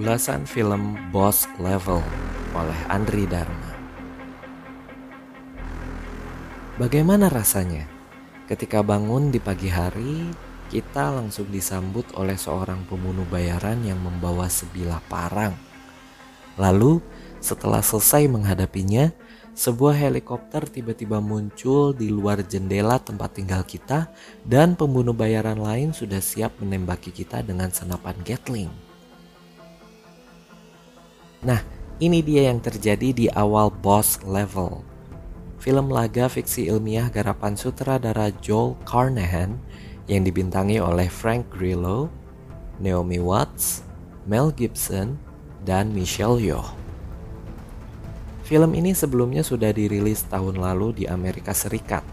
Ulasan film Boss Level oleh Andri Dharma. Bagaimana rasanya ketika bangun di pagi hari, kita langsung disambut oleh seorang pembunuh bayaran yang membawa sebilah parang. Lalu, setelah selesai menghadapinya, sebuah helikopter tiba-tiba muncul di luar jendela tempat tinggal kita dan pembunuh bayaran lain sudah siap menembaki kita dengan senapan Gatling. Nah, ini dia yang terjadi di awal Boss Level. Film laga fiksi ilmiah garapan sutradara Joel Carnahan yang dibintangi oleh Frank Grillo, Naomi Watts, Mel Gibson, dan Michelle Yeoh. Film ini sebelumnya sudah dirilis tahun lalu di Amerika Serikat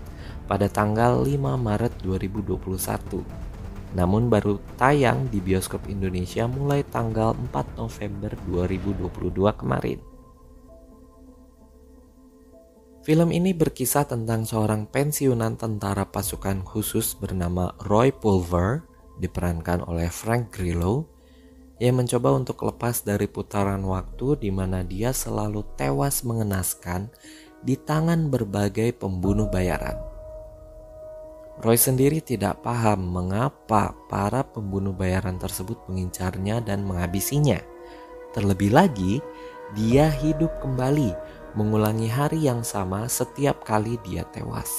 pada tanggal 5 Maret 2021 namun baru tayang di bioskop Indonesia mulai tanggal 4 November 2022 kemarin. Film ini berkisah tentang seorang pensiunan tentara pasukan khusus bernama Roy Pulver, diperankan oleh Frank Grillo, yang mencoba untuk lepas dari putaran waktu di mana dia selalu tewas mengenaskan di tangan berbagai pembunuh bayaran. Roy sendiri tidak paham mengapa para pembunuh bayaran tersebut mengincarnya dan menghabisinya. Terlebih lagi, dia hidup kembali mengulangi hari yang sama setiap kali dia tewas.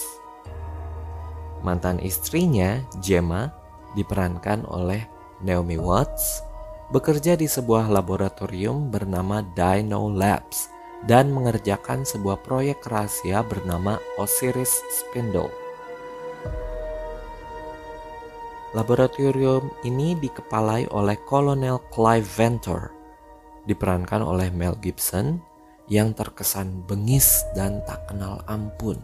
Mantan istrinya, Gemma, diperankan oleh Naomi Watts, bekerja di sebuah laboratorium bernama Dino Labs dan mengerjakan sebuah proyek rahasia bernama Osiris Spindle. Laboratorium ini dikepalai oleh Kolonel Clive Ventor, diperankan oleh Mel Gibson yang terkesan bengis dan tak kenal ampun.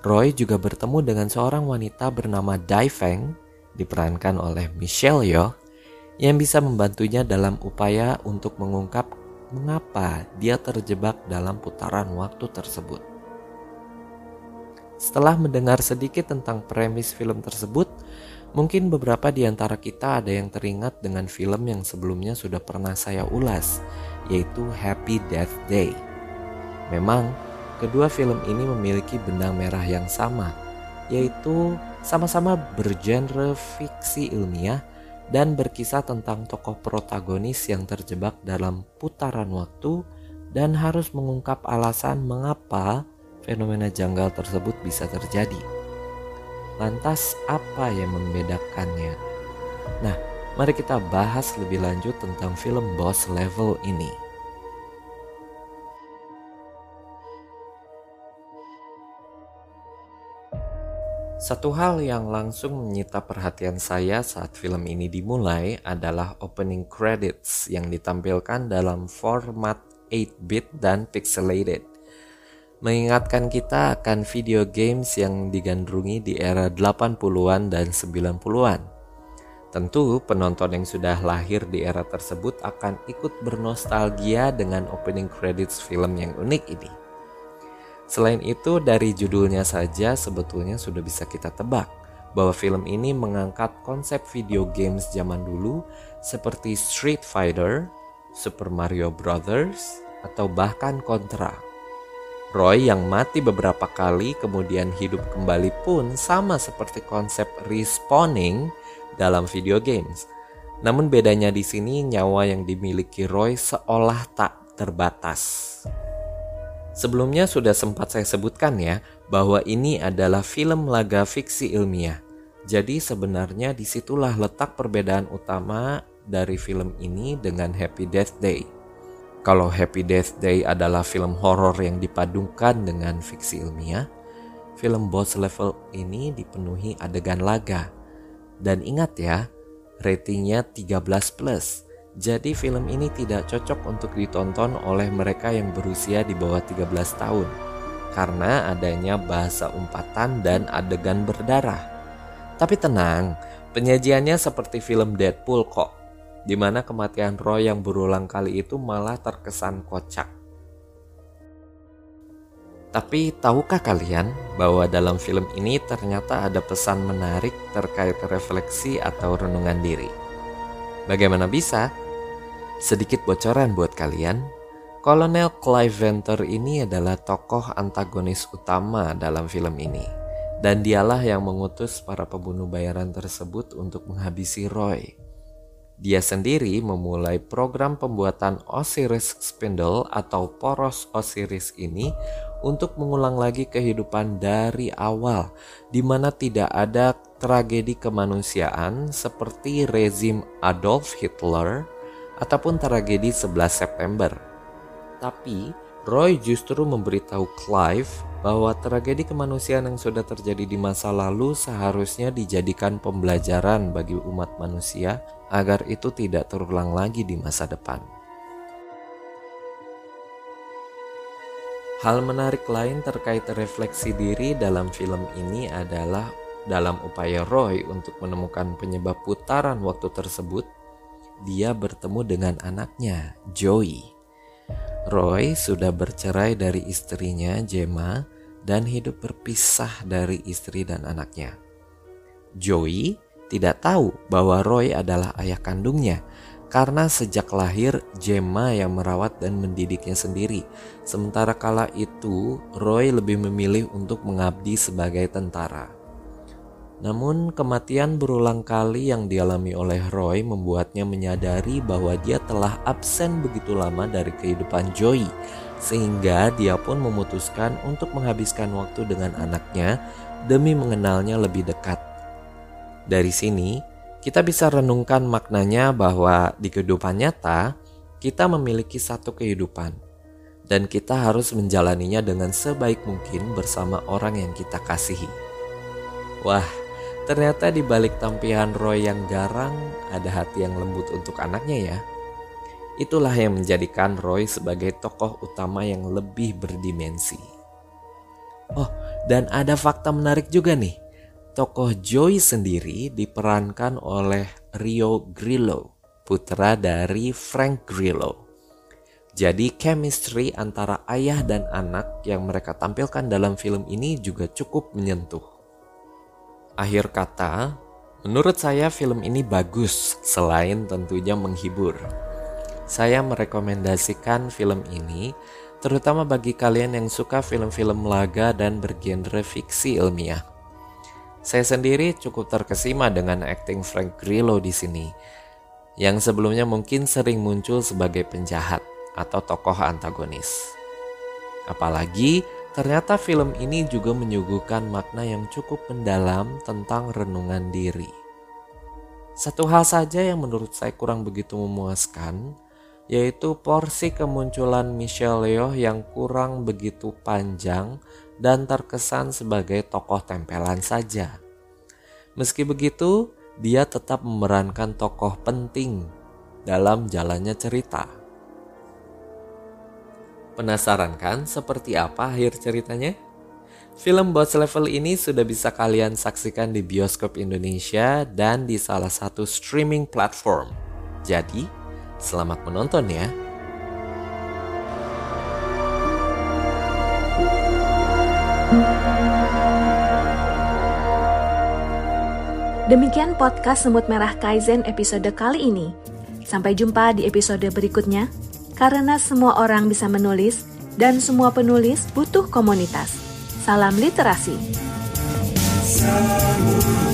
Roy juga bertemu dengan seorang wanita bernama Dai Feng, diperankan oleh Michelle Yeoh, yang bisa membantunya dalam upaya untuk mengungkap mengapa dia terjebak dalam putaran waktu tersebut. Setelah mendengar sedikit tentang premis film tersebut, mungkin beberapa di antara kita ada yang teringat dengan film yang sebelumnya sudah pernah saya ulas, yaitu Happy Death Day. Memang, kedua film ini memiliki benang merah yang sama, yaitu sama-sama bergenre fiksi ilmiah dan berkisah tentang tokoh protagonis yang terjebak dalam putaran waktu dan harus mengungkap alasan mengapa fenomena janggal tersebut bisa terjadi. Lantas, apa yang membedakannya? Nah, mari kita bahas lebih lanjut tentang film Boss Level ini. Satu hal yang langsung menyita perhatian saya saat film ini dimulai adalah opening credits yang ditampilkan dalam format 8-bit dan pixelated mengingatkan kita akan video games yang digandrungi di era 80-an dan 90-an. Tentu penonton yang sudah lahir di era tersebut akan ikut bernostalgia dengan opening credits film yang unik ini. Selain itu dari judulnya saja sebetulnya sudah bisa kita tebak bahwa film ini mengangkat konsep video games zaman dulu seperti Street Fighter, Super Mario Brothers, atau bahkan Contra. Roy yang mati beberapa kali kemudian hidup kembali pun sama seperti konsep respawning dalam video games. Namun bedanya di sini nyawa yang dimiliki Roy seolah tak terbatas. Sebelumnya sudah sempat saya sebutkan ya bahwa ini adalah film laga fiksi ilmiah. Jadi sebenarnya di situlah letak perbedaan utama dari film ini dengan Happy Death Day. Kalau Happy Death Day adalah film horor yang dipadukan dengan fiksi ilmiah, film Boss Level ini dipenuhi adegan laga. Dan ingat ya, Ratingnya 13+. Plus. Jadi film ini tidak cocok untuk ditonton oleh mereka yang berusia di bawah 13 tahun karena adanya bahasa umpatan dan adegan berdarah. Tapi tenang, penyajiannya seperti film Deadpool kok, di mana kematian Roy yang berulang kali itu malah terkesan kocak. Tapi tahukah kalian bahwa dalam film ini ternyata ada pesan menarik terkait refleksi atau renungan diri? Bagaimana bisa? Sedikit bocoran buat kalian, Kolonel Clive Venter ini adalah tokoh antagonis utama dalam film ini. Dan dialah yang mengutus para pembunuh bayaran tersebut untuk menghabisi Roy. Dia sendiri memulai program pembuatan Osiris Spindle atau poros Osiris ini untuk mengulang lagi kehidupan dari awal di mana tidak ada tragedi kemanusiaan seperti rezim Adolf Hitler ataupun tragedi 11 September. Tapi Roy justru memberitahu Clive bahwa tragedi kemanusiaan yang sudah terjadi di masa lalu seharusnya dijadikan pembelajaran bagi umat manusia agar itu tidak terulang lagi di masa depan. Hal menarik lain terkait refleksi diri dalam film ini adalah dalam upaya Roy untuk menemukan penyebab putaran waktu tersebut, dia bertemu dengan anaknya, Joey. Roy sudah bercerai dari istrinya, Gemma, dan hidup berpisah dari istri dan anaknya. Joey tidak tahu bahwa Roy adalah ayah kandungnya karena sejak lahir Gemma yang merawat dan mendidiknya sendiri. Sementara kala itu Roy lebih memilih untuk mengabdi sebagai tentara. Namun kematian berulang kali yang dialami oleh Roy membuatnya menyadari bahwa dia telah absen begitu lama dari kehidupan Joey sehingga dia pun memutuskan untuk menghabiskan waktu dengan anaknya demi mengenalnya lebih dekat. Dari sini, kita bisa renungkan maknanya bahwa di kehidupan nyata kita memiliki satu kehidupan dan kita harus menjalaninya dengan sebaik mungkin bersama orang yang kita kasihi. Wah, Ternyata di balik tampilan Roy yang garang ada hati yang lembut untuk anaknya ya. Itulah yang menjadikan Roy sebagai tokoh utama yang lebih berdimensi. Oh, dan ada fakta menarik juga nih. Tokoh Joy sendiri diperankan oleh Rio Grillo, putra dari Frank Grillo. Jadi chemistry antara ayah dan anak yang mereka tampilkan dalam film ini juga cukup menyentuh. Akhir kata, menurut saya film ini bagus selain tentunya menghibur. Saya merekomendasikan film ini terutama bagi kalian yang suka film-film laga dan bergenre fiksi ilmiah. Saya sendiri cukup terkesima dengan akting Frank Grillo di sini, yang sebelumnya mungkin sering muncul sebagai penjahat atau tokoh antagonis. Apalagi Ternyata film ini juga menyuguhkan makna yang cukup mendalam tentang renungan diri. Satu hal saja yang menurut saya kurang begitu memuaskan, yaitu porsi kemunculan Michelle Yeoh yang kurang begitu panjang dan terkesan sebagai tokoh tempelan saja. Meski begitu, dia tetap memerankan tokoh penting dalam jalannya cerita. Penasaran kan seperti apa akhir ceritanya? Film Boss Level ini sudah bisa kalian saksikan di bioskop Indonesia dan di salah satu streaming platform. Jadi, selamat menonton ya. Demikian podcast Semut Merah Kaizen episode kali ini. Sampai jumpa di episode berikutnya karena semua orang bisa menulis dan semua penulis butuh komunitas. Salam literasi. Salam.